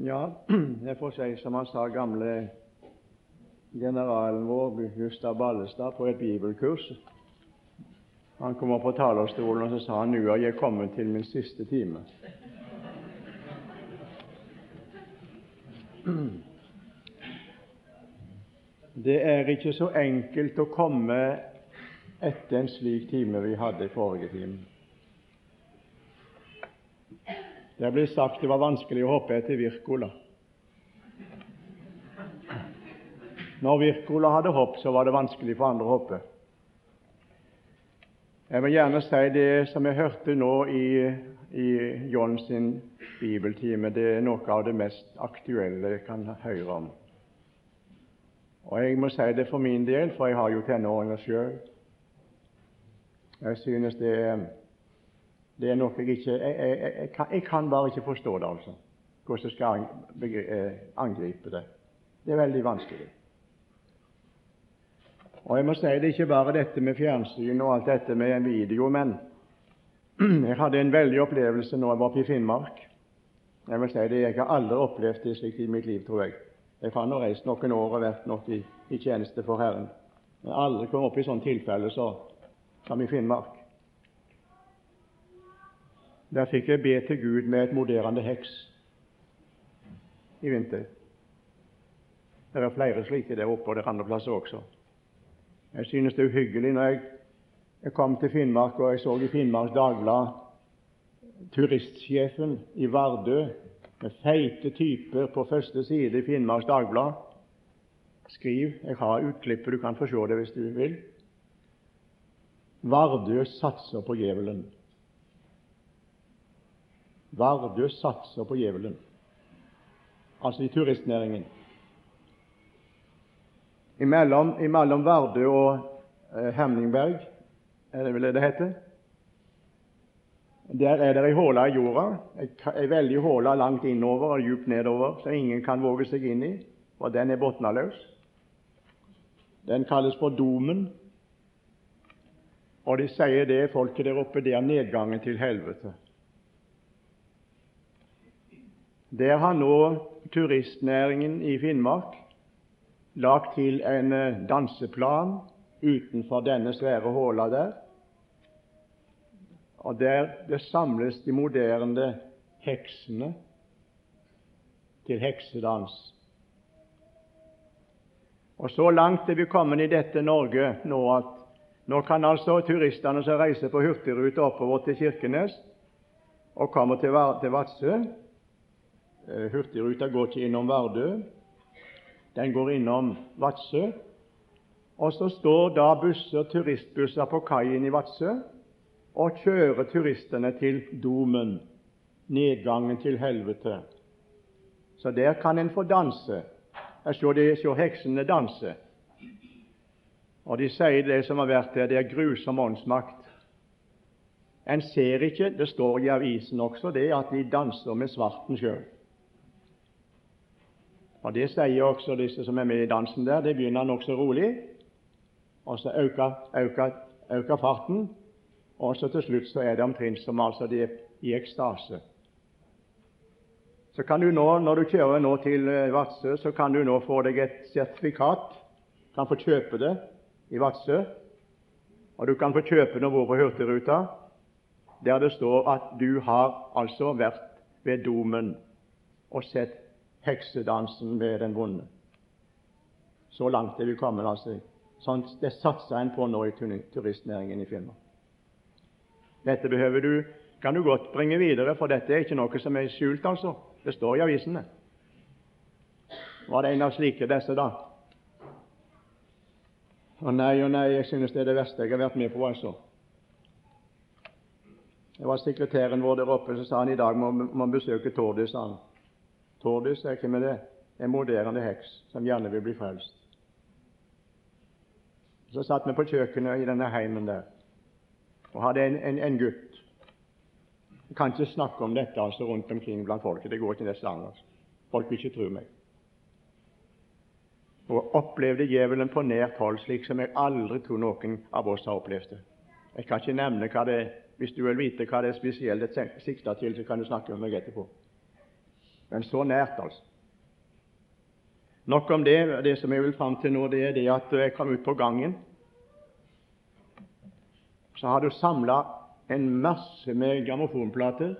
Ja, jeg får si som han sa, gamle generalen vår, Gustav Ballestad, på et bibelkurs. Han kom opp på talerstolen og så sa han, nå er jeg kommet til min siste time. Det er ikke så enkelt å komme etter en slik time vi hadde i forrige time. Det ble sagt det var vanskelig å hoppe etter Wirkola. Når Wirkola hadde hopp, så var det vanskelig for andre å hoppe. Jeg vil gjerne si det som jeg hørte nå i, i John sin bibeltime, det er noe av det mest aktuelle jeg kan høre om. Og jeg må si det for min del, for jeg har jo tenåringer sjøl. Jeg synes det er det er noe jeg ikke jeg, jeg, jeg, kan, jeg, kan, bare ikke forstå det, altså. Hvordan skal jeg angripe det. Det er veldig vanskelig. Og jeg må si det er ikke bare dette med fjernsyn og alt dette med video, men jeg hadde en veldig opplevelse når jeg var oppe i Finnmark. Jeg må si det, jeg har aldri opplevd det slikt i mitt liv, tror jeg. Jeg har nå reist noen år og vært nok i, i tjeneste for Herren. Men aldri kommet opp i sånne tilfeller som i Finnmark. Der fikk jeg be til Gud med et moderende heks i vinter. Det er flere slike der oppe, og det er andre plasser også. Jeg synes det er uhyggelig når jeg, kom til Finnmark og jeg så i Finnmarks Dagblad turistsjefen i Vardø med feite typer på første side i Finnmarks Dagblad. Skriv. Jeg har utklippet, du kan få se det hvis du vil. Vardø satser på djevelen. Vardø satser på djevelen, altså i turistnæringen. Imellom, imellom Vardø og eh, Hemningberg, er det vel det det heter, der er det ei håle i jorda, ei veldig håle langt innover og djupt nedover, som ingen kan våge seg inn i, for den er bunnløs. Den kalles for Domen, og de sier det, folket der oppe, det er nedgangen til helvete. Der har nå turistnæringen i Finnmark lagt til en eh, danseplan utenfor denne svære håla der. Og der det samles de moderne heksene til heksedans. Og Så langt er vi kommet i dette Norge nå at nå kan altså turistene som reiser på hurtigrute oppover til Kirkenes og kommer til Vadsø, Hurtigruta går ikke innom Vardø, den går innom Vadsø. Og så står da busser, turistbusser på kaien i Vadsø og kjører turistene til Domen, nedgangen til helvete. Så der kan en få danse. Jeg ser, de, ser heksene danse. Og de sier det som har vært der, det er grusom åndsmakt. En ser ikke, det står i avisen også, det at de danser med svarten sjøl. Og Det sier også disse som er med i dansen der. Det begynner nokså rolig, og så øker, farten, og så til slutt så er det omtrent som altså de er i ekstase. Så kan du nå, Når du kjører nå til eh, Vadsø, så kan du nå få deg et sertifikat. Du kan få kjøpe det i Vadsø, og du kan få kjøpe det over på Hurtigruta, der det står at du har altså vært ved domen og sett heksedansen med den vonde. Så langt er vi kommet. altså. Sånn, det satser en på nå i turistnæringen i Finnmark. Dette behøver du, kan du godt bringe videre, for dette er ikke noe som er skjult. altså. Det står i avisene. Var det en av slike disse, da? Å nei og nei, jeg synes det er det verste jeg har vært med på. altså. Det var sekretæren vår der oppe som sa han i dag må, må besøke Tordis. sa han. Tordis er ikke med det? En moderne heks som gjerne vil bli frelst. Så satt vi på kjøkkenet i denne heimen der og hadde en, en, en gutt. Jeg kan ikke snakke om dette altså rundt omkring blant folket. Det går ikke nesten an. Altså. Folk vil ikke tro meg. Og opplevde djevelen på nært hold, slik som jeg aldri tror noen av oss har opplevd det. Jeg kan ikke nevne hva det er. Hvis du vil vite hva det er spesielt sikta til, så kan du snakke med meg etterpå. Men så nært, altså. Nok om det. Det som jeg vil fram til nå, det er det at jeg kom ut på gangen. Så har du samla en masse med grammofonplater.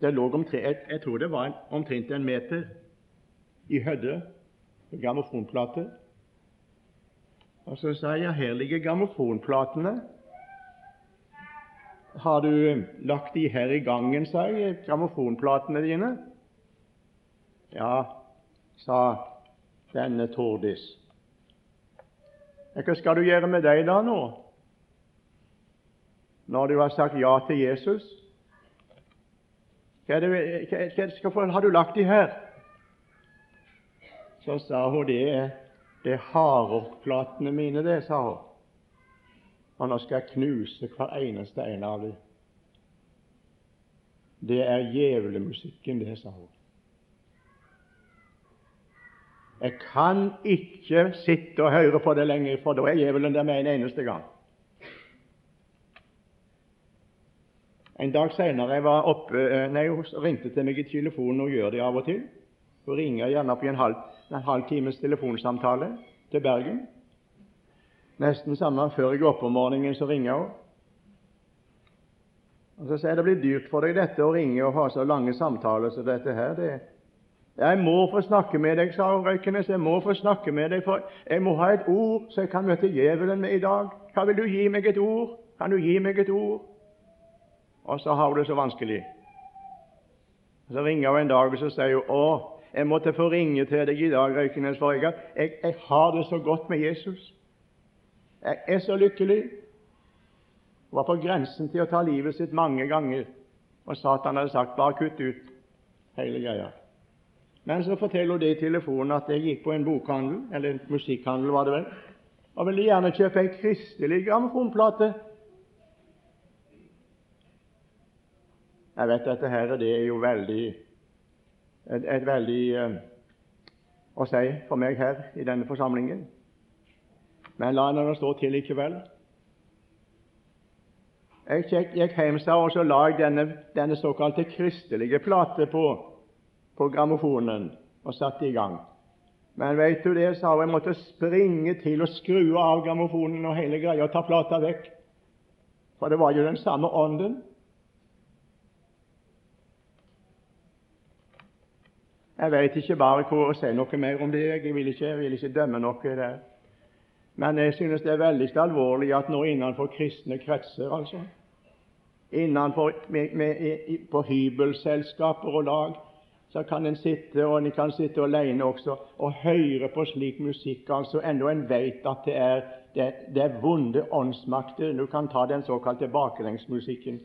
Det lå omtrent, jeg, jeg tror det var en, omtrent en meter i høyde grammofonplater. Og så sa jeg her ligger grammofonplatene. Har du lagt de her i gangen, sa jeg, grammofonplatene dine? Ja, sa denne Tordis. Hva skal du gjøre med deg da nå, når du har sagt ja til Jesus? Hva, det, hva, hva har du lagt de her? Så sa hun det er det er hardrockplatene mine, det, sa hun. Og nå skal jeg knuse hver eneste en av dem. Det er djevlemusikken, det, sa hun. Jeg kan ikke sitte og høre på det lenger, for da er djevelen der med en eneste gang. En dag senere jeg var oppe, eh, nei, hun ringte til meg i telefonen, og gjør det av og til. Hun ringer gjerne på en halv, en halv times telefonsamtale til Bergen. Nesten samme før jeg går opp om morgenen, så ringer hun. Og Så sier jeg det blir dyrt for deg dette å ringe og ha så lange samtaler som dette her. det jeg må få snakke med deg, sa Røykenes. Jeg må få snakke med deg, for jeg må ha et ord så jeg kan møte djevelen med i dag. Hva vil du gi meg et ord? Kan du gi meg et ord? Og så har hun det så vanskelig. Så ringer hun en dag og så sier hun, å, jeg måtte få ringe til deg i dag, Røykenes, for jeg, jeg, jeg har det så godt med Jesus. Jeg er så lykkelig. Hun var på grensen til å ta livet sitt mange ganger, og Satan hadde sagt 'bare kutt ut hele greia'. Men så forteller hun det i telefonen at jeg gikk på en bokhandel, eller en musikkhandel, var det vel, og ville gjerne kjøpe en kristelig grammofonplate. Jeg vet dette her, det er jo veldig et, et veldig eh, å si for meg her i denne forsamlingen. Men la det stå til likevel. Jeg gikk hjem og så la denne, denne såkalte kristelige plate på, på grammofonen og satte i gang. Men veit du det, sa hun, jeg måtte springe til og skru av grammofonen og hele greia og ta plata vekk. For det var jo den samme ånden. Jeg vet ikke bare hvor å si noe mer om det. Jeg vil ikke, jeg vil ikke dømme noe der. Men jeg synes det er veldig alvorlig at nå innenfor kristne kretser, altså, innenfor med, med, på hybelselskaper og lag, så kan en sitte og en kan sitte alene også og høre på slik musikk, altså enda en vet at det er, det, det er vonde åndsmakter. Du kan ta den såkalte baklengsmusikken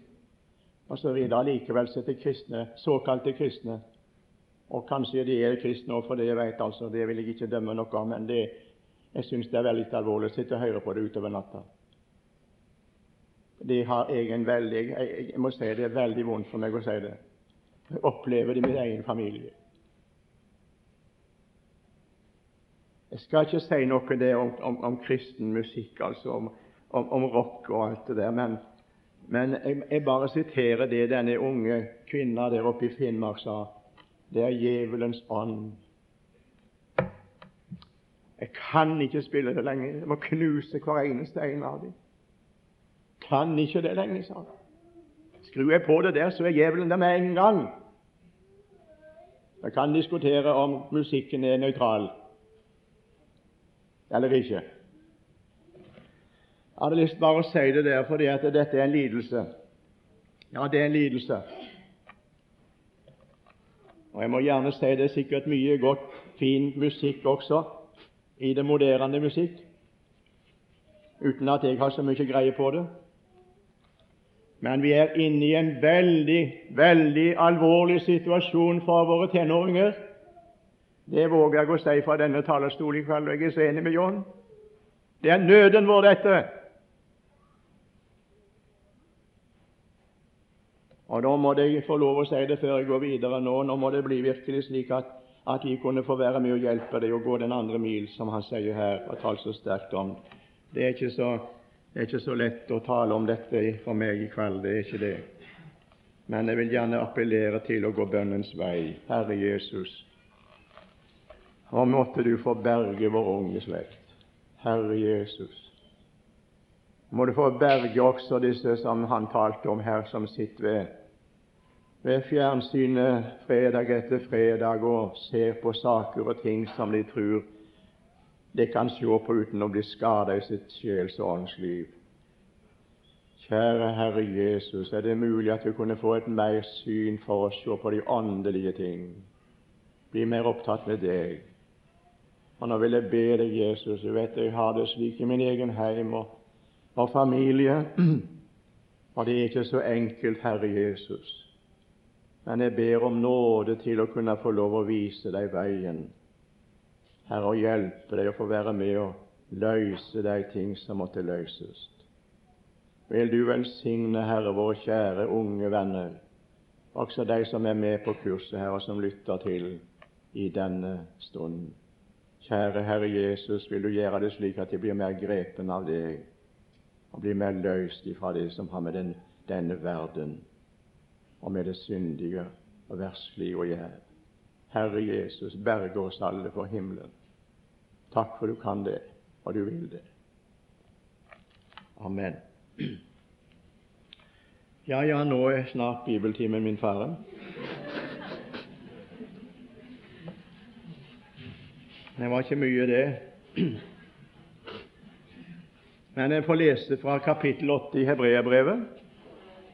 osv. Likevel sitter kristne, såkalte kristne og kanskje de er kristne òg, for det jeg vet, altså, det vil jeg ikke dømme noe om. Men det, jeg syns det er veldig alvorlig å sitte og høre på det utover natta. Det har jeg en veldig jeg må si det er veldig vondt for meg å si det. Opplever det i min egen familie. Jeg skal ikke si noe det om, om, om kristen musikk, altså om, om, rock og alt det der, men, men jeg, jeg, bare siterer det denne unge kvinna der oppe i Finnmark sa det er djevelens ånd. Jeg kan ikke spille det lenger. Jeg må knuse hver eneste en av dem. Kan ikke det lenger, sa han. Skrur jeg på det der, så er djevelen der med en gang. Jeg kan diskutere om musikken er nøytral eller ikke. Jeg hadde lyst bare å si det der fordi at dette er en lidelse. Ja, det er en lidelse. Og jeg må gjerne si det er sikkert mye godt, fin musikk også i det moderne musikk, uten at jeg har så mye greie på det. Men vi er inne i en veldig, veldig alvorlig situasjon for våre tenåringer. Det våger jeg å si fra denne talerstolen i kveld, og jeg er så enig med John. Det er nøden vår, dette. Og Da må jeg få lov å si det før jeg går videre nå. Nå må det bli virkelig slik at, at vi kunne få være med og hjelpe deg å gå den andre mil, som han sier her, og taler så sterkt om. Det er, ikke så, det er ikke så lett å tale om dette for meg i kveld. Det er ikke det. Men jeg vil gjerne appellere til å gå bønnens vei. Herre Jesus, og måtte du få berge vår unge slekt. Herre Jesus, må du få berge også disse som han talte om her, som sitter ved, ved fjernsynet fredag etter fredag og ser på saker og ting som de tror de kan se på uten å bli skada i sitt sjels og åndsliv. Kjære Herre Jesus, er det mulig at vi kunne få et mer syn for å se på de åndelige ting, bli mer opptatt med deg. Og nå vil jeg be deg, Jesus, du vet jeg har det slik i min egen heim og, og familie, og det er ikke så enkelt, Herre Jesus. Men jeg ber om nåde til å kunne få lov å vise deg veien. Herre, å hjelpe deg å få være med og løse de ting som måtte løses. Vil du velsigne, Herre, våre kjære unge venner, også de som er med på kurset her, og som lytter til i denne stunden. Kjære Herre Jesus, vil du gjøre det slik at de blir mer grepen av deg, og blir mer løst ifra det som har med den, denne verden og med det syndige og verslige å gjøre. Herre Jesus, berge oss alle for himmelen. Takk for du kan det, og du vil det. Amen. Ja, ja, nå er snart bibeltimen min ferdig. Det var ikke mye, det. Men jeg får lese fra kapittel 8 i Hebreabrevet,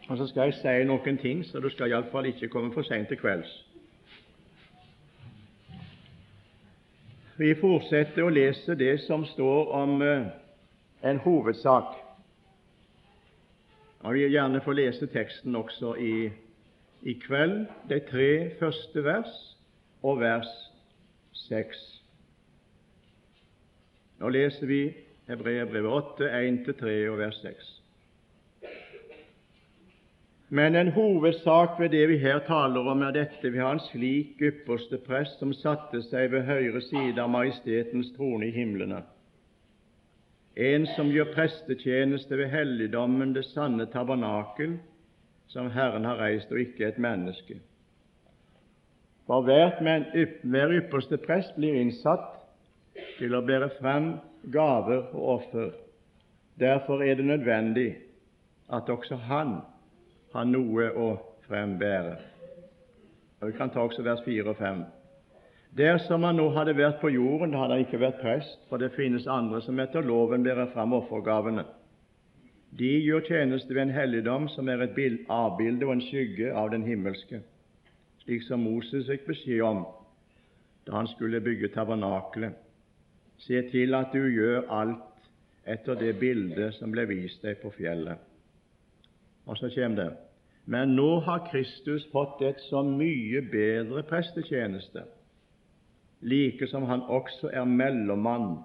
og så skal jeg si noen ting, så du skal iallfall ikke komme for seint til kvelds. Vi fortsetter å lese det som står om uh, en hovedsak. Vi vil gjerne få lese teksten også i, i kveld, de tre første vers og vers seks. Nå leser vi Hebreerbrevet 8, 1-3 og vers 6. Men en hovedsak ved det vi her taler om, er dette vi har en slik ypperste prest som satte seg ved høyre side av majestetens trone i himlene, en som gjør prestetjeneste ved helligdommen, det sanne tabernakel, som Herren har reist, og ikke et menneske. For hver ypperste prest blir innsatt til å bære frem gaver og offer. Derfor er det nødvendig at også han har noe å frembære. Og Vi kan ta også vers 4 og 5. Dersom han nå hadde vært på jorden, hadde han ikke vært prest, for det finnes andre som etter loven bærer frem offergavene. De gjør tjeneste ved en helligdom som er et avbilde og en skygge av den himmelske, slik som Moses fikk beskjed om da han skulle bygge tabernakelet. Se til at du gjør alt etter det bildet som ble vist deg på fjellet. Og så kommer det Men nå har Kristus fått et så mye bedre prestetjeneste, like som han også er mellommann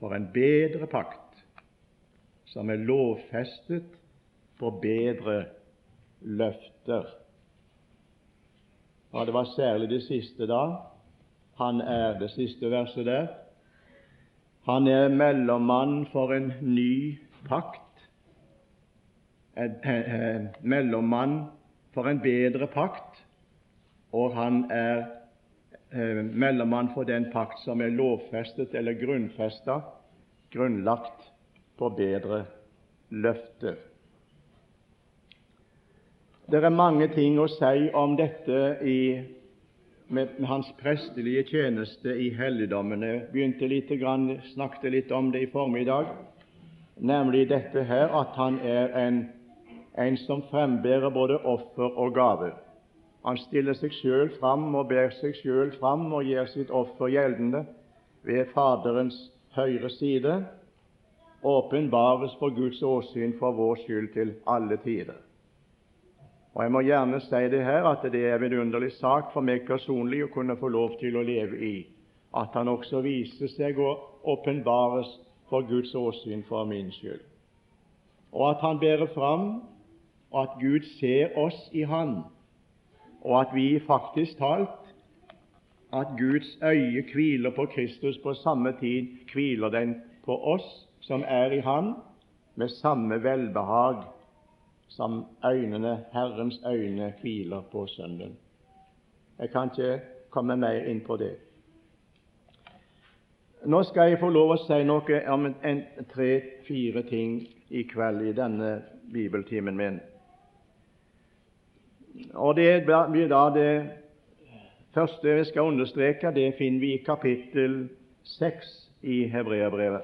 for en bedre pakt, som er lovfestet på bedre løfter. Og Det var særlig det siste da. Han er det siste verset der. Han er mellommann for en ny pakt, mellommann for en bedre pakt, og han er eh, mellommann for den pakt som er lovfestet eller grunnfesta, grunnlagt på bedre løfter. Det er mange ting å si om dette i med, med hans prestelige tjeneste i helligdommene. Jeg begynte litt, snakket litt om det i formiddag, nemlig dette her at han er en, en som frembærer både offer og gave. Han stiller seg sjøl fram og ber seg sjøl fram og gjør sitt offer gjeldende ved Faderens høyre side, åpenbares for Guds åsyn for vår skyld til alle tider. Og Jeg må gjerne si det her at det er en vidunderlig sak for meg personlig å kunne få lov til å leve i, at Han også viser seg og åpenbares for Guds åsyn for min skyld, og at Han bærer fram, og at Gud ser oss i Han, og at vi faktisk talt at Guds øye hviler på Kristus, på samme tid hviler den på oss som er i Han, med samme velbehag som øynene, Herrens øyne hviler på Sønnen. Jeg kan ikke komme mer inn på det. Nå skal jeg få lov å si noe om tre-fire ting i kveld i denne bibeltimen min. Og Det blir da det første vi skal understreke, det finner vi i kapittel 6 i Hebreabrevet.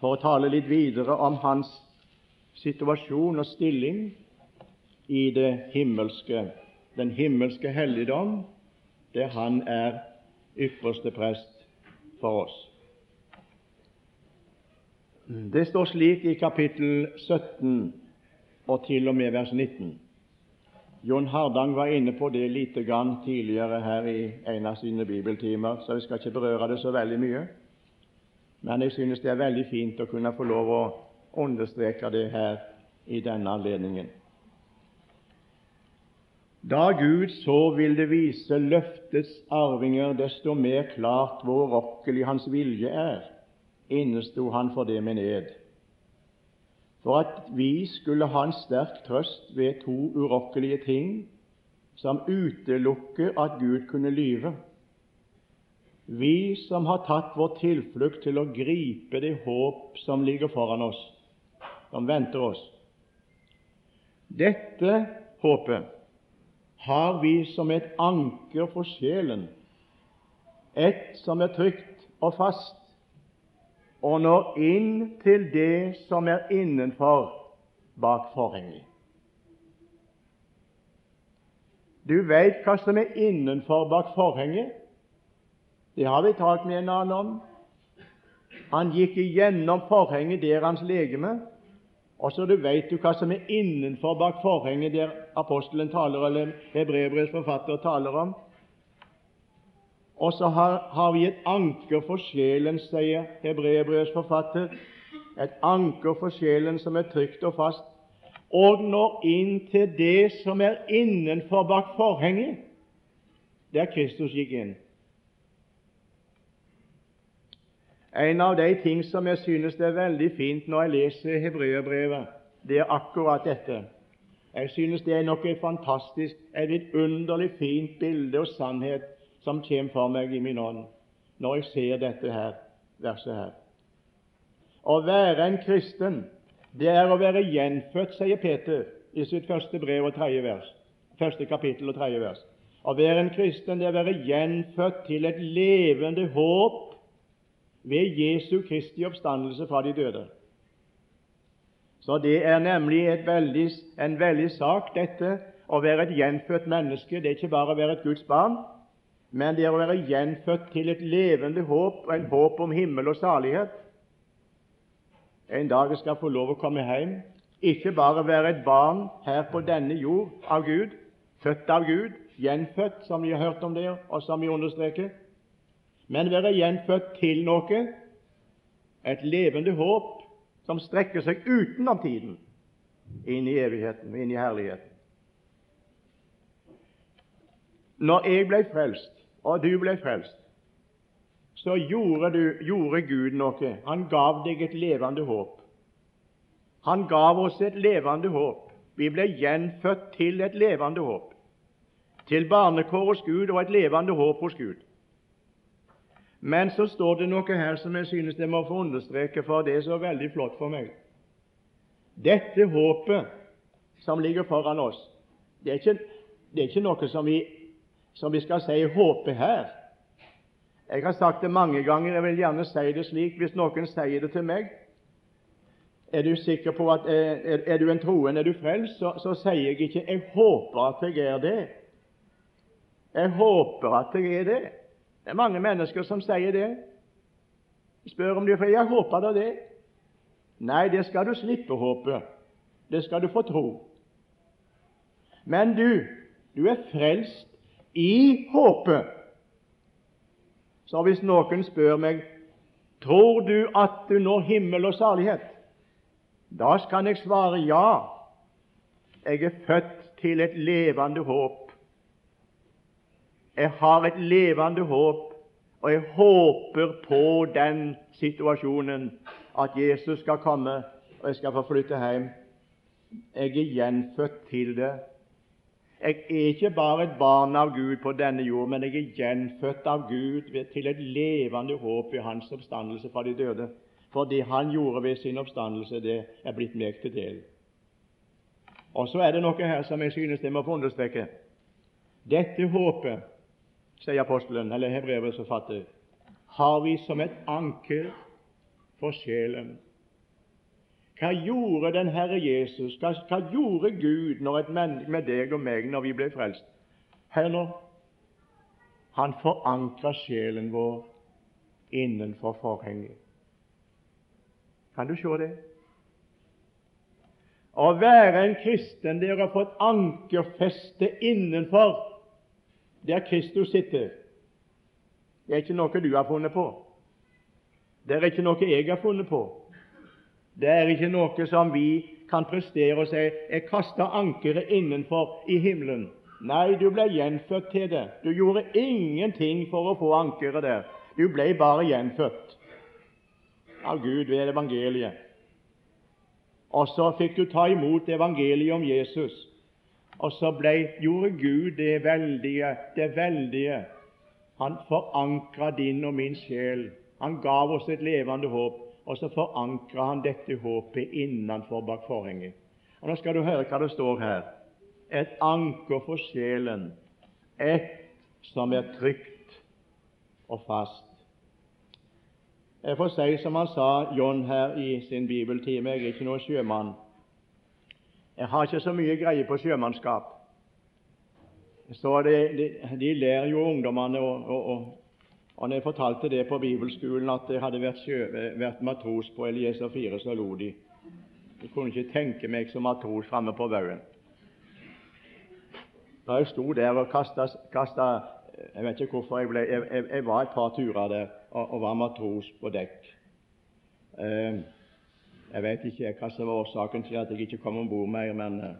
For å tale litt videre om hans situasjon og stilling i det himmelske, den himmelske helligdom, der han er ypperste prest for oss. Det står slik i kapittel 17 og til og med vers 19. John Hardang var inne på det lite grann tidligere her i en av sine bibeltimer, så vi skal ikke berøre det så veldig mye. Men jeg synes det er veldig fint å kunne få lov å understreke det her i denne anledningen. Da Gud så ville vise løftets arvinger desto mer klart hvor rokkelig Hans vilje er, innesto Han for det med ned for at vi skulle ha en sterk trøst ved to urokkelige ting som utelukker at Gud kunne lyve. Vi som har tatt vår tilflukt til å gripe det håp som ligger foran oss, som venter oss. Dette håpet har vi som et anker for sjelen, et som er trygt og fast, og når inn til det som er innenfor bak forhenget. Du veit hva som er innenfor bak forhenget. Det har vi talt med en annen om. Han gikk igjennom forhenget der hans legeme, og så du veit du hva som er innenfor bak forhenget der apostelen taler, eller hebreerbrevets forfatter taler om. Og så har, har, vi et anker for sjelen, sier Hebreerbrevets forfatter. Et anker for sjelen som er trygt og fast, og når inn til det som er innenfor bak forhenget, der Kristus gikk inn. En av de ting som jeg synes det er veldig fint når jeg leser Hebreerbrevet, det er akkurat dette. Jeg synes det er noe fantastisk, et vidunderlig fint bilde og sannhet som kommer for meg i min ånd når jeg ser dette her, verset her. Å være en kristen, det er å være gjenfødt, sier Peter i sitt første brev og tredje vers, første kapittel og tredje vers. Å være en kristen, det er å være gjenfødt til et levende håp ved Jesu Kristi oppstandelse fra de døde. Så det er nemlig veldig, en veldig sak, dette å være et gjenfødt menneske. Det er ikke bare å være et Guds barn, men det er å være gjenfødt til et levende håp og en håp om himmel og salighet. En dag jeg skal få lov å komme hjem, ikke bare være et barn her på denne jord av Gud, født av Gud, gjenfødt, som vi har hørt om det, og som vi understreker, men være gjenfødt til noe, et levende håp som strekker seg utenom tiden, inn i evigheten, inn i herligheten. Når jeg ble frelst, og du ble frelst, så gjorde, du, gjorde Gud noe. Han gav deg et levende håp. Han gav oss et levende håp. Vi ble gjenfødt til et levende håp. Til barnekår hos Gud og et levende håp hos Gud. Men så står det noe her som jeg synes jeg må få understreke, for det er så veldig flott for meg. Dette håpet som ligger foran oss, det er ikke, det er ikke noe som vi som vi skal si håpe her. Jeg har sagt det mange ganger, jeg vil gjerne si det slik hvis noen sier det til meg. Er du sikker på at eh, er, er du en troen, er du frelst, så, så, sier jeg ikke 'jeg håper at jeg er det'. Jeg håper at jeg er det. Det er mange mennesker som sier det. Spør om de får 'jeg håper da det'. Nei, det skal du slippe å håpe. Det skal du få tro. Men du, du er frelst i håpet. Så hvis noen spør meg tror du at du når himmel og salighet, da kan jeg svare ja. Jeg er født til et levende håp. Jeg har et levende håp, og jeg håper på den situasjonen at Jesus skal komme og jeg skal få flytte hjem. Jeg er gjenfødt til det. Jeg er ikke bare et barn av Gud på denne jord, men jeg er gjenfødt av Gud til et levende håp i Hans oppstandelse fra de døde. For det Han gjorde ved sin oppstandelse, det er blitt meg til del. Og så er det noe her som jeg synes jeg må få understreke. Dette håpet, sier apostelen, eller hebreerets forfatter, har vi som et anker for sjelen. Hva gjorde den Herre Jesus, hva, hva gjorde Gud med deg og meg når vi ble frelst? Hør nå. Han forankra sjelen vår innenfor forhenget. Kan du se det? Å være en kristen det er å få et ankerfeste innenfor der Kristus sitter. Det er ikke noe du har funnet på. Det er ikke noe jeg har funnet på. Det er ikke noe som vi kan prestere og si 'Jeg kasta ankeret innenfor i himmelen'. Nei, du ble gjenfødt til det. Du gjorde ingenting for å få ankeret der. Du ble bare gjenfødt av Gud ved evangeliet. Og så fikk du ta imot evangeliet om Jesus. Og så ble, gjorde Gud det veldige, det veldige. Han forankra din og min sjel. Han gav oss et levende håp og så forankrer han dette håpet innenfor bak forhenget. Og Nå skal du høre hva det står her. Et anker for sjelen, et som er trygt og fast. Jeg får si som han sa, John, her i sin bibeltime, jeg er ikke noen sjømann. Jeg har ikke så mye greie på sjømannskap. Så de, de, de ler jo ungdommene og, og, og og når jeg fortalte det på bibelskolen at jeg hadde vært, sjø, vært matros på Elieser 4, så lo de. Jeg kunne ikke tenke meg som matros framme på baugen. Da jeg sto der og kasta Jeg vet ikke hvorfor jeg ble Jeg, jeg, jeg var et par turer der og, og var matros på dekk. Uh, jeg vet ikke hva som var årsaken til at jeg ikke kom om bord mer, men uh,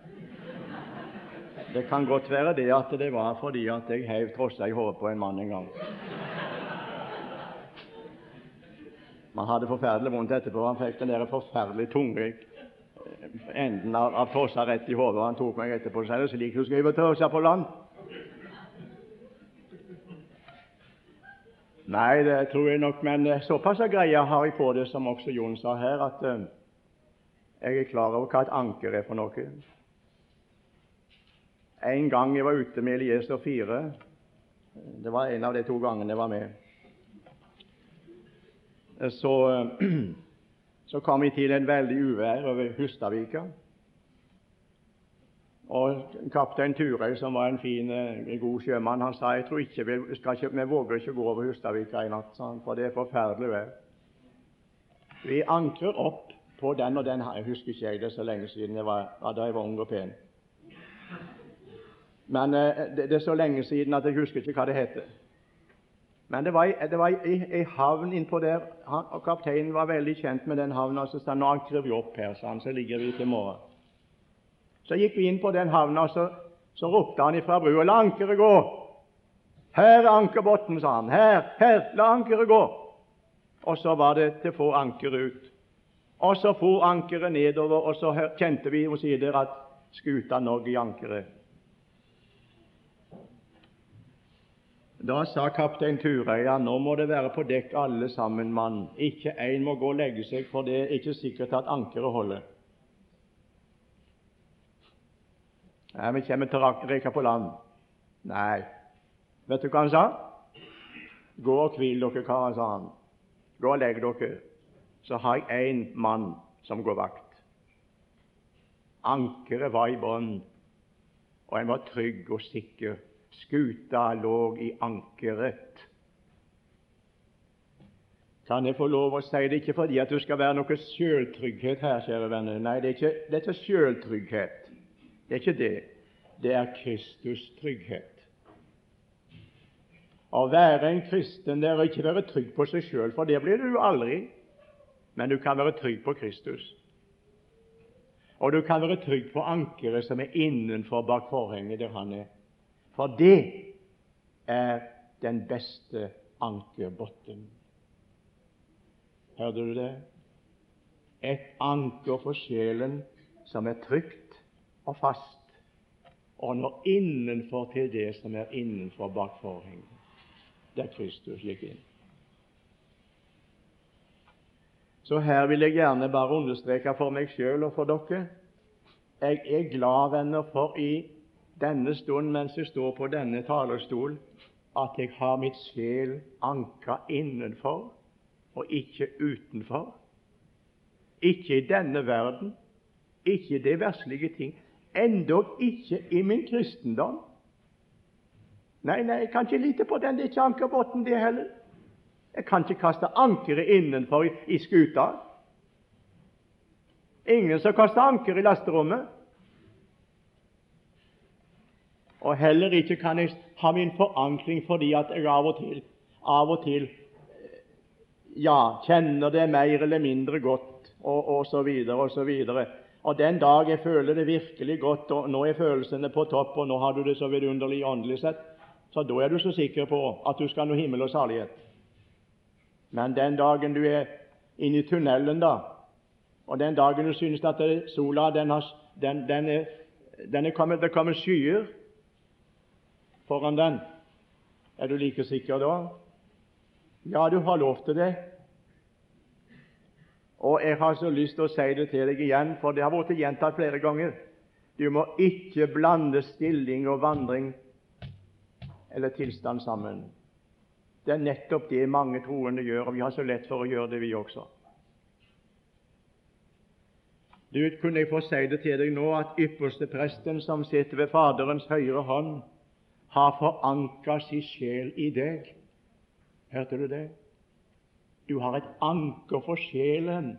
det kan godt være det at det var fordi at jeg heiv trossa i hodet på en mann en gang. Man hadde forferdelig vondt etterpå. Han fikk den der forferdelig tunge eh, enden av, av tossa rett i hodet. Han tok meg etterpå og sa det slik du skriver tossa på land. Nei, det tror jeg nok, men eh, såpass greie har jeg på det, som også Jon sa her, at uh, jeg er klar over hva et anker er for noe. En gang jeg var ute med Elieser 4, det var en av de to gangene jeg var med, så, så kom vi til en veldig uvær over Hustadvika. Og Kaptein Turøy, som var en fin, eh, god sjømann, han sa jeg tror ikke vi, skal ikke, vi våger ikke gå over Hustadvika i natt, for det er forferdelig vær. Vi ankrer opp på den og den her. Jeg husker ikke jeg det så lenge siden jeg var, da jeg var ung og pen. Men eh, det, det, er så lenge siden at jeg husker ikke hva det heter. Men det var, det var ei havn innpå der, han, og kapteinen var veldig kjent med den havna. Så sa han nå ankrer vi opp her, sa han, så ligger vi til morgen. Så gikk vi inn på den havna, så, så ropte han ifra brua la ankeret gå. Her er ankerbotnen, sa han. Her, her, la ankeret gå. Og så var det til få anker ut. Og så for ankeret nedover, og så kjente vi omsider at skuta nådde i ankeret. Da sa kaptein Tureia nå må det være på dekk alle sammen, mann. Ikke én må gå og legge seg, for det er ikke sikkert at ankeret holder. Nei, vi kommer til å reke på land. Nei. Vet du hva han sa? Gå og hvil dere, karer, sa han. Gå og legg dere. Så har jeg én mann som går vakt. Ankeret var i bånn, og en var trygg og sikker skuta lå i ankeret. Kan jeg få lov å si det ikke fordi at du skal være noe sjøltrygghet her, kjære venner. Nei, det er ikke, det sjøltrygghet. Det er ikke det. Det er Kristus trygghet. Å være en kristen det er å ikke være trygg på seg sjøl, for det blir du aldri. Men du kan være trygg på Kristus. Og du kan være trygg på ankeret som er innenfor bak forhenget der han er. For det er den beste ankerbunnen. Hørte du det? et anker for sjelen som er trygt og fast, og når innenfor til det som er innenfor bak forhenget, der Kristus gikk inn. Så her vil jeg gjerne bare understreke for meg sjøl og for dere jeg er glad, venner, for i denne stund mens jeg står på denne talerstol, at jeg har mitt sjel anka innenfor og ikke utenfor. Ikke i denne verden, ikke i det verslige ting, endog ikke i min kristendom. Nei, nei, jeg kan ikke lite på den. Det er ikke ankerbåten, det heller. Jeg kan ikke kaste ankeret innenfor i, i skuta. Ingen som kaster anker i lasterommet. Og heller ikke kan jeg ha min forankring fordi at jeg av og til, av og til ja, kjenner det mer eller mindre godt, og, og så videre og så videre. Og den dag jeg føler det virkelig godt, og nå er følelsene på topp, og nå har du det så vidunderlig åndelig sett, så da er du så sikker på at du skal nå himmel og salighet. Men den dagen du er inne i tunnelen, da, og den dagen du synes at sola den, har, den, den er, den er kommet, det kommer skyer foran den, er du like sikker da? Ja, du har lov til det. Og jeg har så lyst til å si det til deg igjen, for det har vært gjentatt flere ganger. Du må ikke blande stilling og vandring eller tilstand sammen. Det er nettopp det mange troende gjør, og vi har så lett for å gjøre det, vi også. Du, kunne jeg få si det til deg nå at ypperste presten som sitter ved Faderens høyre hånd, har forankra sin sjel i deg. Hørte du det? Du har et anker for sjelen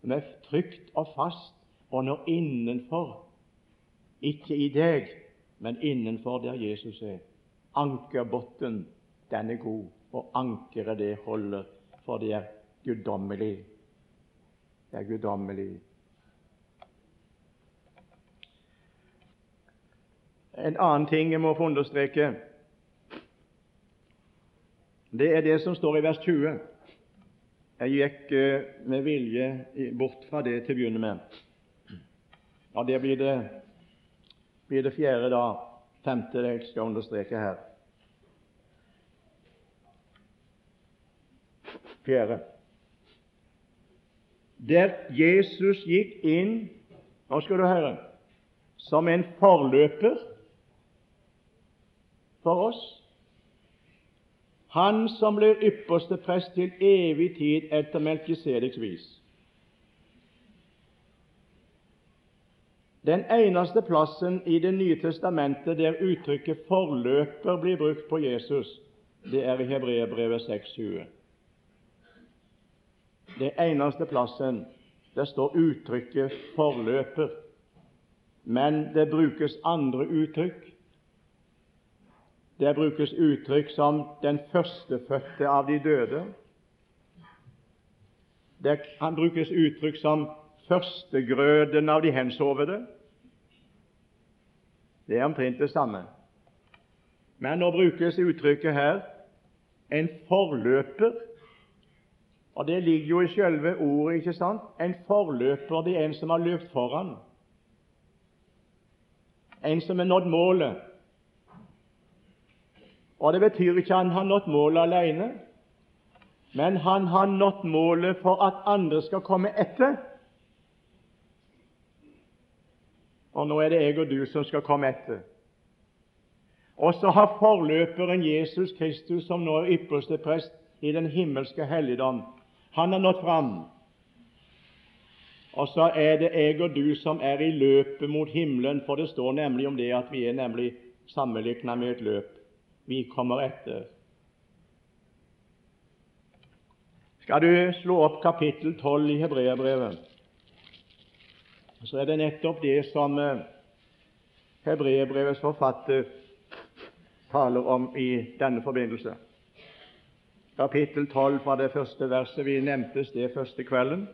som er trygt og fast og når innenfor. Ikke i deg, men innenfor der Jesus er. Ankerbunnen, den er god, og ankeret det holder, for det er guddommelig. Det er guddommelig. En annen ting jeg må få understreke, det er det som står i vers 20. Jeg gikk eh, med vilje bort fra det til å begynne med. Ja, Det blir det, blir det fjerde, da. Femte det jeg skal understreke her. Fjerde. Der Jesus gikk inn Nå skal du høre som en forløper for oss han som blir ypperste prest til evig tid etter Melkisedeks vis. Den eneste plassen i Det nye testamentet der uttrykket 'forløper' blir brukt på Jesus, det er i Hebreerbrevet 6,20. Den eneste plassen der står uttrykket 'forløper', men det brukes andre uttrykk der brukes uttrykk som 'den førstefødte av de døde'. Der kan brukes uttrykk som 'førstegrøden av de hensovede'. Det er omtrent det samme. Men nå brukes uttrykket her 'en forløper'. Og Det ligger jo i selve ordet. ikke sant? En forløper det er en som har løpt foran. En som har nådd målet. Og Det betyr ikke at han har nådd målet alene, men han har nådd målet for at andre skal komme etter. Og nå er det jeg og du som skal komme etter. Og så har forløperen Jesus Kristus, som nå er ypperste prest i den himmelske helligdom, han har nådd fram. Og så er det jeg og du som er i løpet mot himmelen, for det står nemlig om det at vi er nemlig sammenlignet med et løp vi kommer etter. Skal du slå opp kapittel 12 i Hebreabrevet, så er det nettopp det som eh, Hebreabrevets forfatter taler om i denne forbindelse. Kapittel 12 fra det første verset. Vi nevntes det første kvelden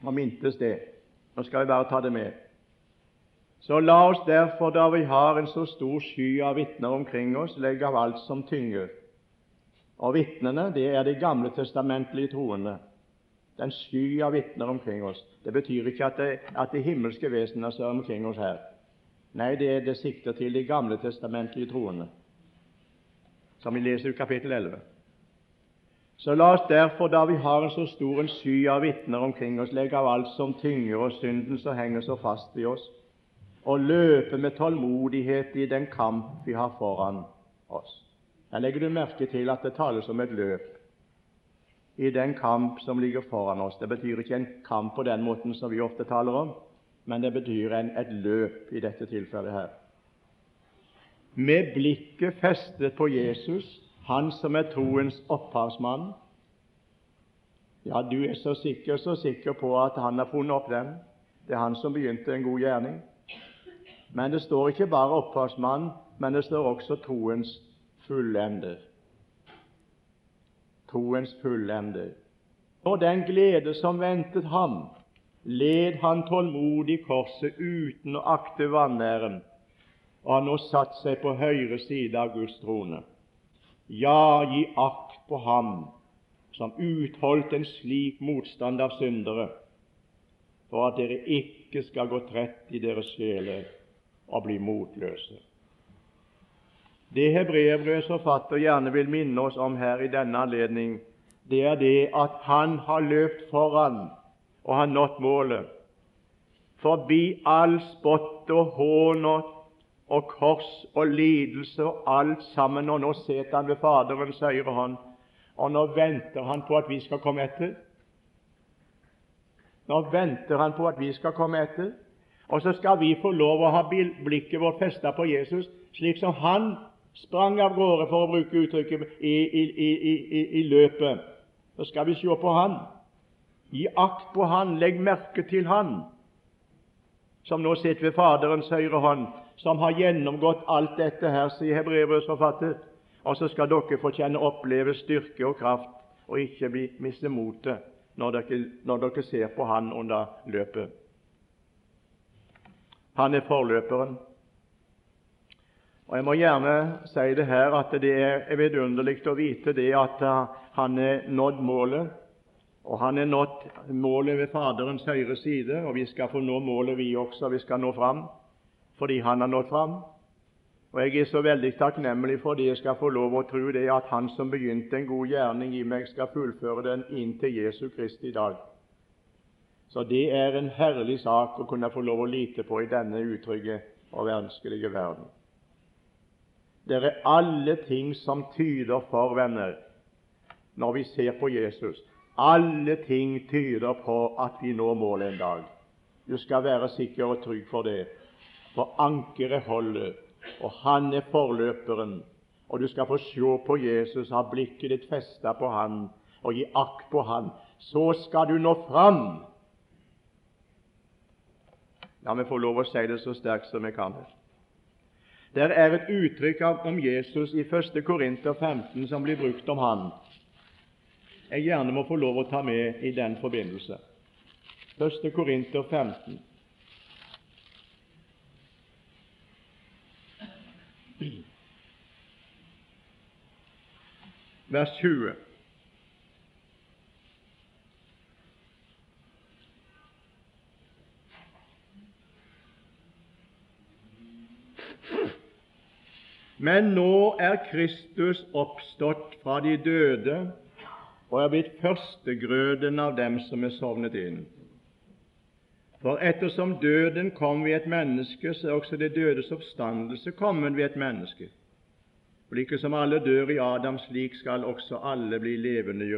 og mintes det. Nå skal vi bare ta det med. Så la oss derfor, da vi har en så stor sky av vitner omkring oss, legge av alt som tynger. Og vitnene, det er de gamle testamentlige troende. Den sky av vitner omkring oss. Det betyr ikke at det, at de himmelske vesenet er omkring oss her. Nei, det, det sikter til de gamle testamentlige troende, som vi leser i kapittel 11. Så la oss derfor, da vi har en så stor en sky av vitner omkring oss, legge av alt som tynger og synden som henger så fast i oss, og løpe med tålmodighet i den kamp vi har foran oss. Her legger du merke til at det tales om et løp i den kamp som ligger foran oss. Det betyr ikke en kamp på den måten som vi ofte taler om, men det betyr en, et løp i dette tilfellet her. Med blikket festet på Jesus, han som er troens opphavsmann. Ja, du er så sikker, så sikker på at han har funnet opp den. Det er han som begynte en god gjerning. Men det står ikke bare opphavsmann, men det står også troens fullender. Troens fullender. Og den glede som ventet ham, led han tålmodig korset uten å akte vanæren, og har nå satt seg på høyre side av Guds trone. Ja, gi akt på ham som utholdt en slik motstand av syndere, for at dere ikke skal gå trett i deres sjeler og bli motløse. Det hebreerbrevets forfatter gjerne vil minne oss om her i denne anledning, det er det at han har løpt foran og har nådd målet. Forbi all spott og hån og, kors og lidelse og alt sammen, og nå sitter han ved Faderens høyre hånd, og nå venter han på at vi skal komme etter. Nå venter han på at vi skal komme etter. Og så skal vi få lov å ha blikket vårt festet på Jesus, slik som han sprang av gårde, for å bruke uttrykket, i, i, i, i løpet. Så skal vi se på han. Gi akt på han, legg merke til han, som nå sitter ved Faderens høyre hånd, som har gjennomgått alt dette her, sier Hebrevets forfatter. Og så skal dere få kjenne oppleve styrke og kraft, og ikke bli miste motet når når dere ser på han under løpet. Han er forløperen. Og Jeg må gjerne si det her at det er vidunderlig å vite det at han er nådd målet. Og han er nådd målet ved Faderens høyre side, og vi skal få nå målet, vi også. Vi skal nå fram fordi han har nådd fram. Og Jeg er så veldig takknemlig for det jeg skal få lov å tro det at Han som begynte en god gjerning i meg, skal fullføre den inn til Jesu Kristi dag. Så det er en herlig sak å kunne få lov å lite på i denne utrygge og vanskelige verden. Det er alle ting som tyder for, venner, når vi ser på Jesus. Alle ting tyder på at vi når målet en dag. Du skal være sikker og trygg for det. For ankeret holder, og han er forløperen. Og du skal få se på Jesus, ha blikket ditt festet på han, og gi akt på han. Så skal du nå fram La meg få lov å si det så sterkt som jeg kan. Det er et uttrykk om Jesus i 1. Korinter 15 som blir brukt om han. Jeg gjerne må få lov å ta med i den forbindelse. 1. Korinter 15. Vers 20. Men nå er Kristus oppstått fra de døde og er blitt førstegrøden av dem som er sovnet inn. For ettersom døden kom ved et menneske, så er også det dødes oppstandelse kommet ved et menneske. For like som alle dør i Adam, slik skal også alle bli levende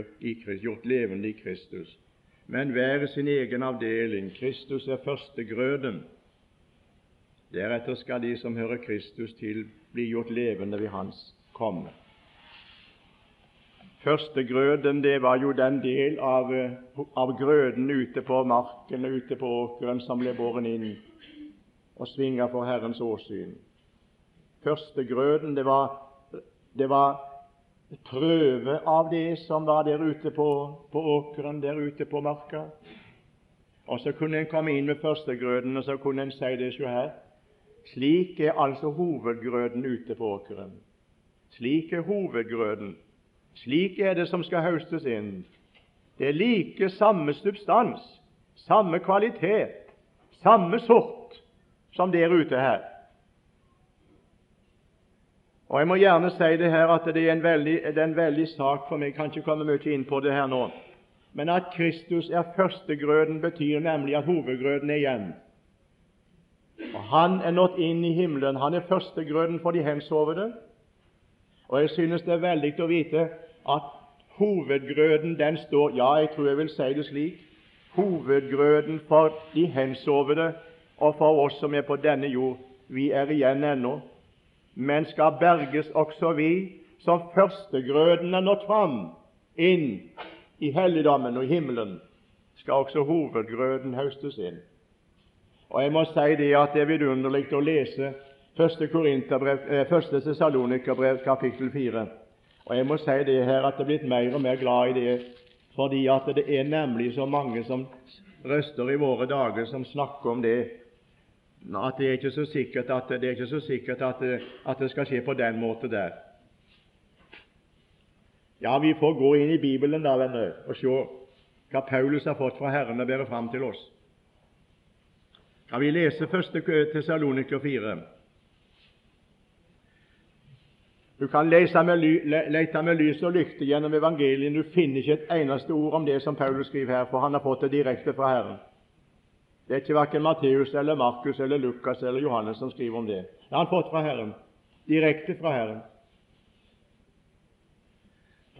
gjort levende i Kristus. Men hver sin egen avdeling. Kristus er førstegrøden. Deretter skal de som hører Kristus til, bli gjort levende ved Hans komme. Førstegrøden det var jo den del av, av grøden ute på marken ute på åkeren som ble båren inn og svinga for Herrens åsyn. Førstegrøden det var, det var prøve av det som var der ute på, på åkeren, der ute på marka. Og så kunne en komme inn med førstegrøden, og så kunne en si det, sjå her, slik er altså hovedgrøden ute på åkeren. Slik er hovedgrøden. Slik er det som skal høstes inn. Det er like samme substans, samme kvalitet, samme sort som der ute her. Og Jeg må gjerne si det her at det er en veldig, det er en veldig sak for meg. Jeg kan ikke komme mye inn på det her nå. Men at Kristus er førstegrøden, betyr nemlig at hovedgrøden er igjen. Og Han er nådd inn i himmelen. Han er førstegrøden for de hensovede. Og jeg synes det er veldig å vite at hovedgrøden den står Ja, jeg tror jeg vil si det slik. Hovedgrøden for de hensovede og for oss som er på denne jord, vi er igjen ennå. Men skal berges også vi, som førstegrøden er nådd fram inn i helligdommen og himmelen, skal også hovedgrøden høstes inn. Og Jeg må si det at det er vidunderlig å lese 1. Første Tessalonikerbrev kapittel 4. Og jeg må si det her at jeg er blitt mer og mer glad i det, fordi at det er nemlig så mange som røster i våre dager som snakker om det, at det er ikke så sikkert at det, er ikke så sikkert at det, at det skal skje på den måten der. Ja, vi får gå inn i Bibelen da, venner, og se hva Paulus har fått fra Herren og bære fram til oss. Kan vi leser 1. Tessaloniker 4? Du kan lete med, lete med lys og lykte gjennom evangelien. Du finner ikke et eneste ord om det som Paulus skriver her, for han har fått det direkte fra Herren. Det er ikke verken Matteus eller Markus eller Lukas eller Johannes som skriver om det. Det har han fått fra Herren, direkte fra Herren.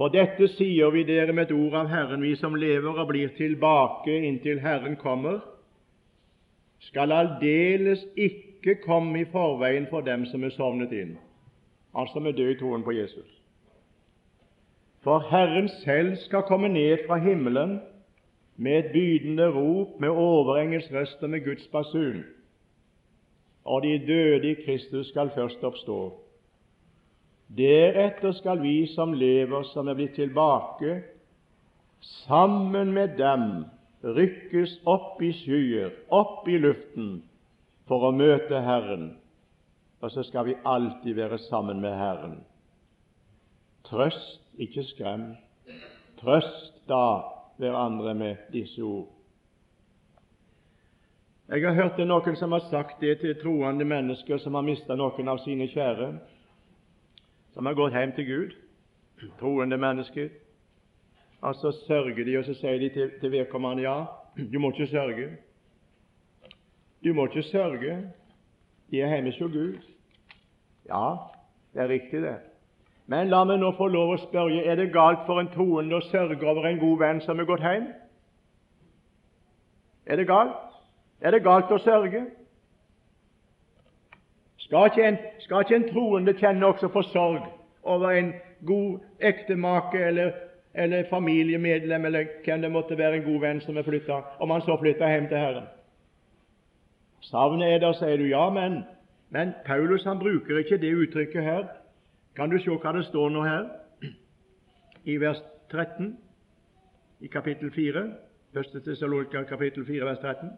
For dette sier vi dere med et ord av Herren, vi som lever og blir tilbake inntil Herren kommer, skal aldeles ikke komme i forveien for dem som er sovnet inn altså med død i troen på Jesus. For Herren selv skal komme ned fra himmelen med et bydende rop, med overengels røst og med Guds basun. Og de døde i Kristus skal først oppstå. Deretter skal vi som lever, som er blitt tilbake, sammen med dem rykkes opp i skyer, opp i luften, for å møte Herren og så skal vi alltid være sammen med Herren. Trøst, ikke skrem. Trøst da hverandre med disse ord. Jeg har hørt det noen som har sagt det til troende mennesker som har mistet noen av sine kjære, som har gått hjem til Gud, troende mennesker. Og så sørger de, og så sier de til, til vedkommende ja, du må ikke sørge. Du må ikke sørge. De er hjemme hos Gud. Ja, det er riktig, det. Men la meg nå få lov å spørre er det galt for en troende å sørge over en god venn som er gått hjem? Er det galt? Er det galt å sørge? Skal ikke en, skal ikke en troende kjenne også for sorg over en god ektemake eller, eller familiemedlem eller hvem det måtte være, en god venn som er flytta, om han så flytter hjem til Herren? Savnet er der, sier du. Ja, men men Paulus han bruker ikke det uttrykket her. Kan du se hva det står nå her? I vers 13 i kapittel 4. 1. Tessalonika kapittel 4, vers 13.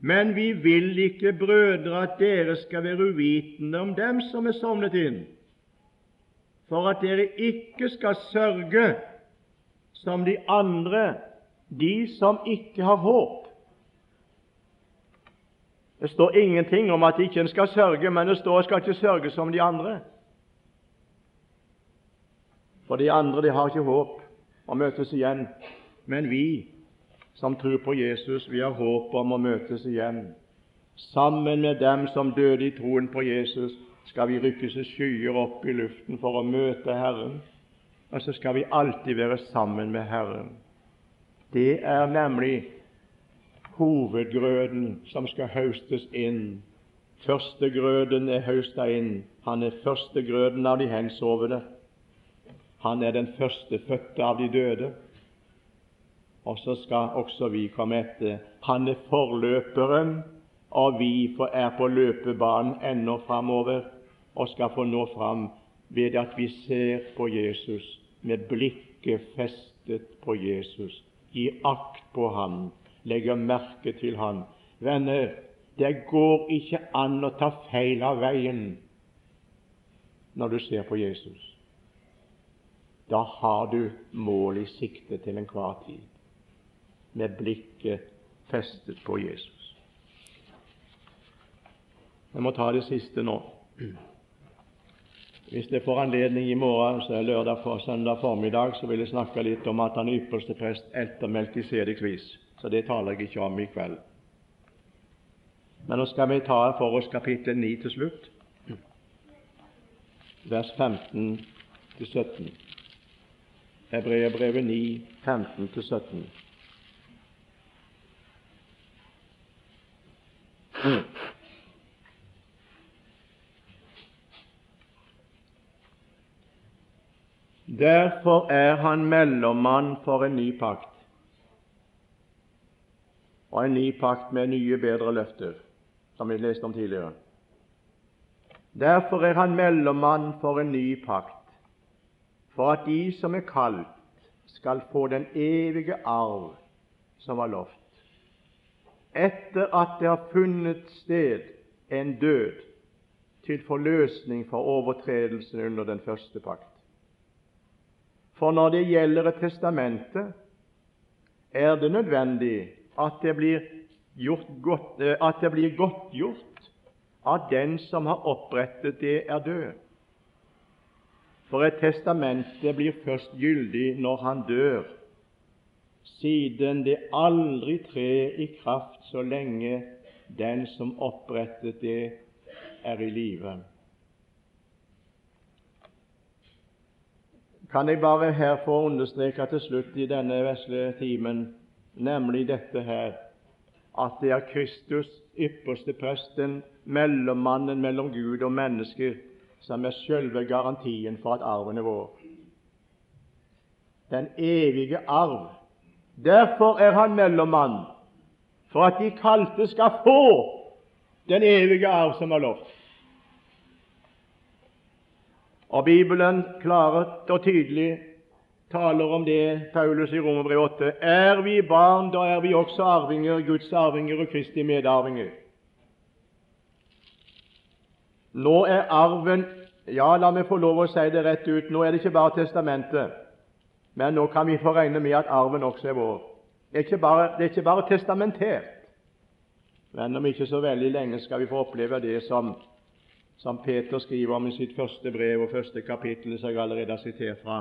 Men vi vil ikke, brødre, at dere skal være uvitende om dem som er sovnet inn, for at dere ikke skal sørge som de andre, de som ikke har håp. Det står ingenting om at ikke skal sørge, men det står at skal ikke sørge som de andre. For de andre de har ikke håp å møtes igjen. Men vi som tror på Jesus, vi har håp om å møtes igjen. Sammen med dem som døde i troen på Jesus, skal vi rykkes i skyer opp i luften for å møte Herren. Og så skal vi alltid være sammen med Herren. Det er nemlig hovedgrøden som skal høstes inn. Førstegrøden er høsta inn. Han er førstegrøden av de hensovne. Han er den førstefødte av de døde. Og så skal også vi komme etter. Han er forløperen, og vi er på løpebanen ennå framover og skal få nå fram ved at vi ser på Jesus med blikket festet på Jesus. i akt på ham legger merke til ham. Venner, det går ikke an å ta feil av veien når du ser på Jesus. da har du mål i sikte til enhver tid, med blikket festet på Jesus. Jeg må ta det siste nå. Hvis jeg får anledning i morgen, så er lørdag for søndag formiddag, så vil jeg snakke litt om at han er ypperste prest etter Melkisediks vis. Så det taler jeg ikke om i kveld. Men nå skal vi ta for oss kapittel 9 til slutt, vers 15 til 17. Hebreerbrevet 9, 15 til 17. Derfor er han mellommann for en ny pakt, og en ny pakt med nye, bedre løfter, som vi leste om tidligere. Derfor er han mellommann for en ny pakt, for at de som er kalt, skal få den evige arv som var lovt, etter at det har funnet sted en død til forløsning for overtredelsen under den første pakt. For når det gjelder et testamente, er det nødvendig at det blir, godt, eh, at det blir godtgjort at den som har opprettet det, er død. For et testamente blir først gyldig når han dør, siden det aldri trer i kraft så lenge den som opprettet det, er i live. Kan jeg bare her få understreke til slutt i denne vesle timen, nemlig dette her, at det er Kristus, ypperste presten, mellommannen mellom Gud og mennesker, som er selve garantien for at arven er vår. Den evige arv. Derfor er han mellommann, for at de kalte skal få den evige arv som er lovt. Og Bibelen klart og tydelig taler om det Paulus i Romerbrevet 8. Er vi barn, da er vi også arvinger, Guds arvinger og Kristi medarvinger. Nå er arven Ja, la meg få lov å si det rett ut. Nå er det ikke bare testamentet, men nå kan vi få regne med at arven også er vår. Det er ikke bare, er ikke bare testamentert, men om ikke så veldig lenge skal vi få oppleve det som som Peter skriver om i sitt første brev og første kapittel, som jeg allerede har sitert fra.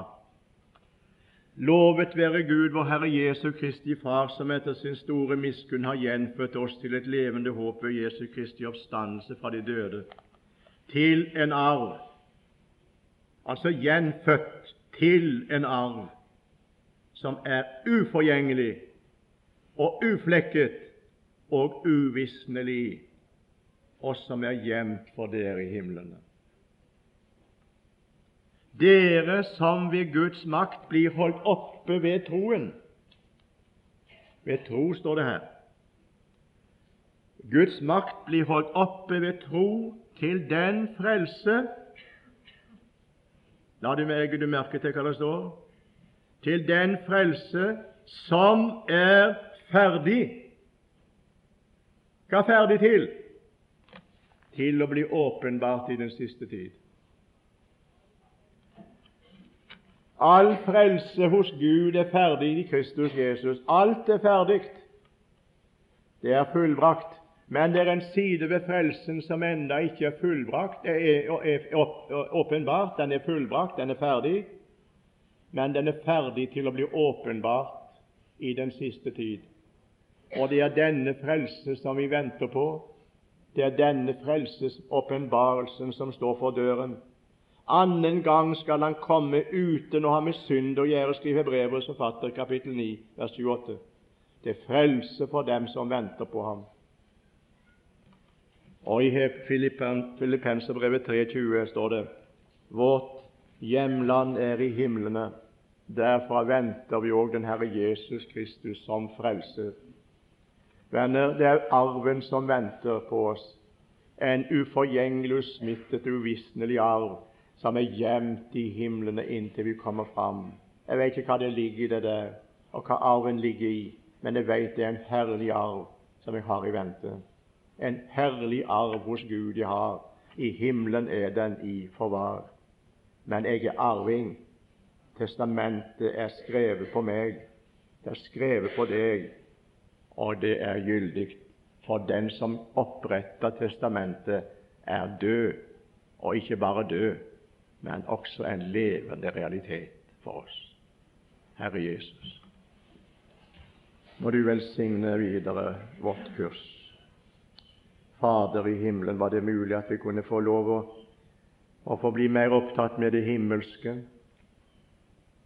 Lovet være Gud, vår Herre Jesu Kristi Far, som etter sin store miskunn har gjenfødt oss til et levende håp ved Jesu Kristi oppstandelse fra de døde, til en arv, altså gjenfødt til en arv som er uforgjengelig og uflekket og uvisnelig oss som er gjemt for dere i himlene. Dere som ved Guds makt blir holdt oppe ved troen. Ved tro står det her. Guds makt blir holdt oppe ved tro til den frelse La du legge du merke til hva det står? Til den frelse som er ferdig. Hva er ferdig til? Til å bli åpenbart i den siste tid. All frelse hos Gud er ferdig i Kristus Jesus. Alt er ferdig. Det er fullbrakt. Men det er en side ved frelsen som ennå ikke er fullbrakt, er, er åpenbart. Den er fullbrakt, den er ferdig, men den er ferdig til å bli åpenbart i den siste tid. Og det er denne frelse som vi venter på, det er denne frelsesåpenbarelsen som står for døren. Annen gang skal han komme uten å ha med synd å gjøre, skriver Brevets forfatter, kapittel 9, vers 28. Det er frelse for dem som venter på ham. Og i Filippenserbrevet 3,20 står det Vårt hjemland er i himlene. Derfra venter vi òg den Herre Jesus Kristus som frelser Venner, det er arven som venter på oss. En uforgjengelig, usmittet, uvisnelig arv som er gjemt i himlene inntil vi kommer fram. Jeg vet ikke hva det ligger i det der, og hva arven ligger i, men jeg vet det er en herlig arv som jeg har i vente. En herlig arv hos Gud jeg har. I himmelen er den i forvar. Men jeg er arving Testamentet er skrevet på meg, det er skrevet på deg, og det er gyldig. For den som oppretter testamentet, er død, og ikke bare død, men også en levende realitet for oss. Herre Jesus, må du velsigne videre vårt kurs. Fader i himmelen, var det mulig at vi kunne få lov å, å få bli mer opptatt med det himmelske?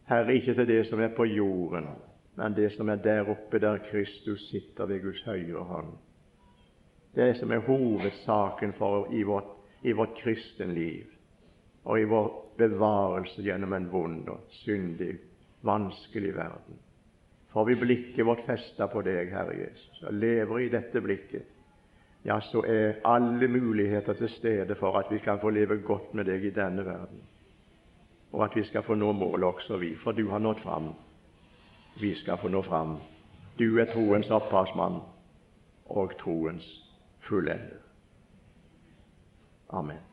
Herre, ikke til det som er på jorden, men det som er der oppe, der Kristus sitter ved Guds høyre hånd. Det som er hovedsaken for i vårt, i vårt kristenliv og i vår bevarelse gjennom en vond og syndig, vanskelig verden. Får vi blikket vårt festa på deg, Herre Jesus, og lever i dette blikket, ja, så er alle muligheter til stede for at vi kan få leve godt med deg i denne verden, og at vi skal få nå målet også, vi, for du har nådd fram. Vi skal få nå fram. Du er troens opphavsmann og troens fullender. Amen.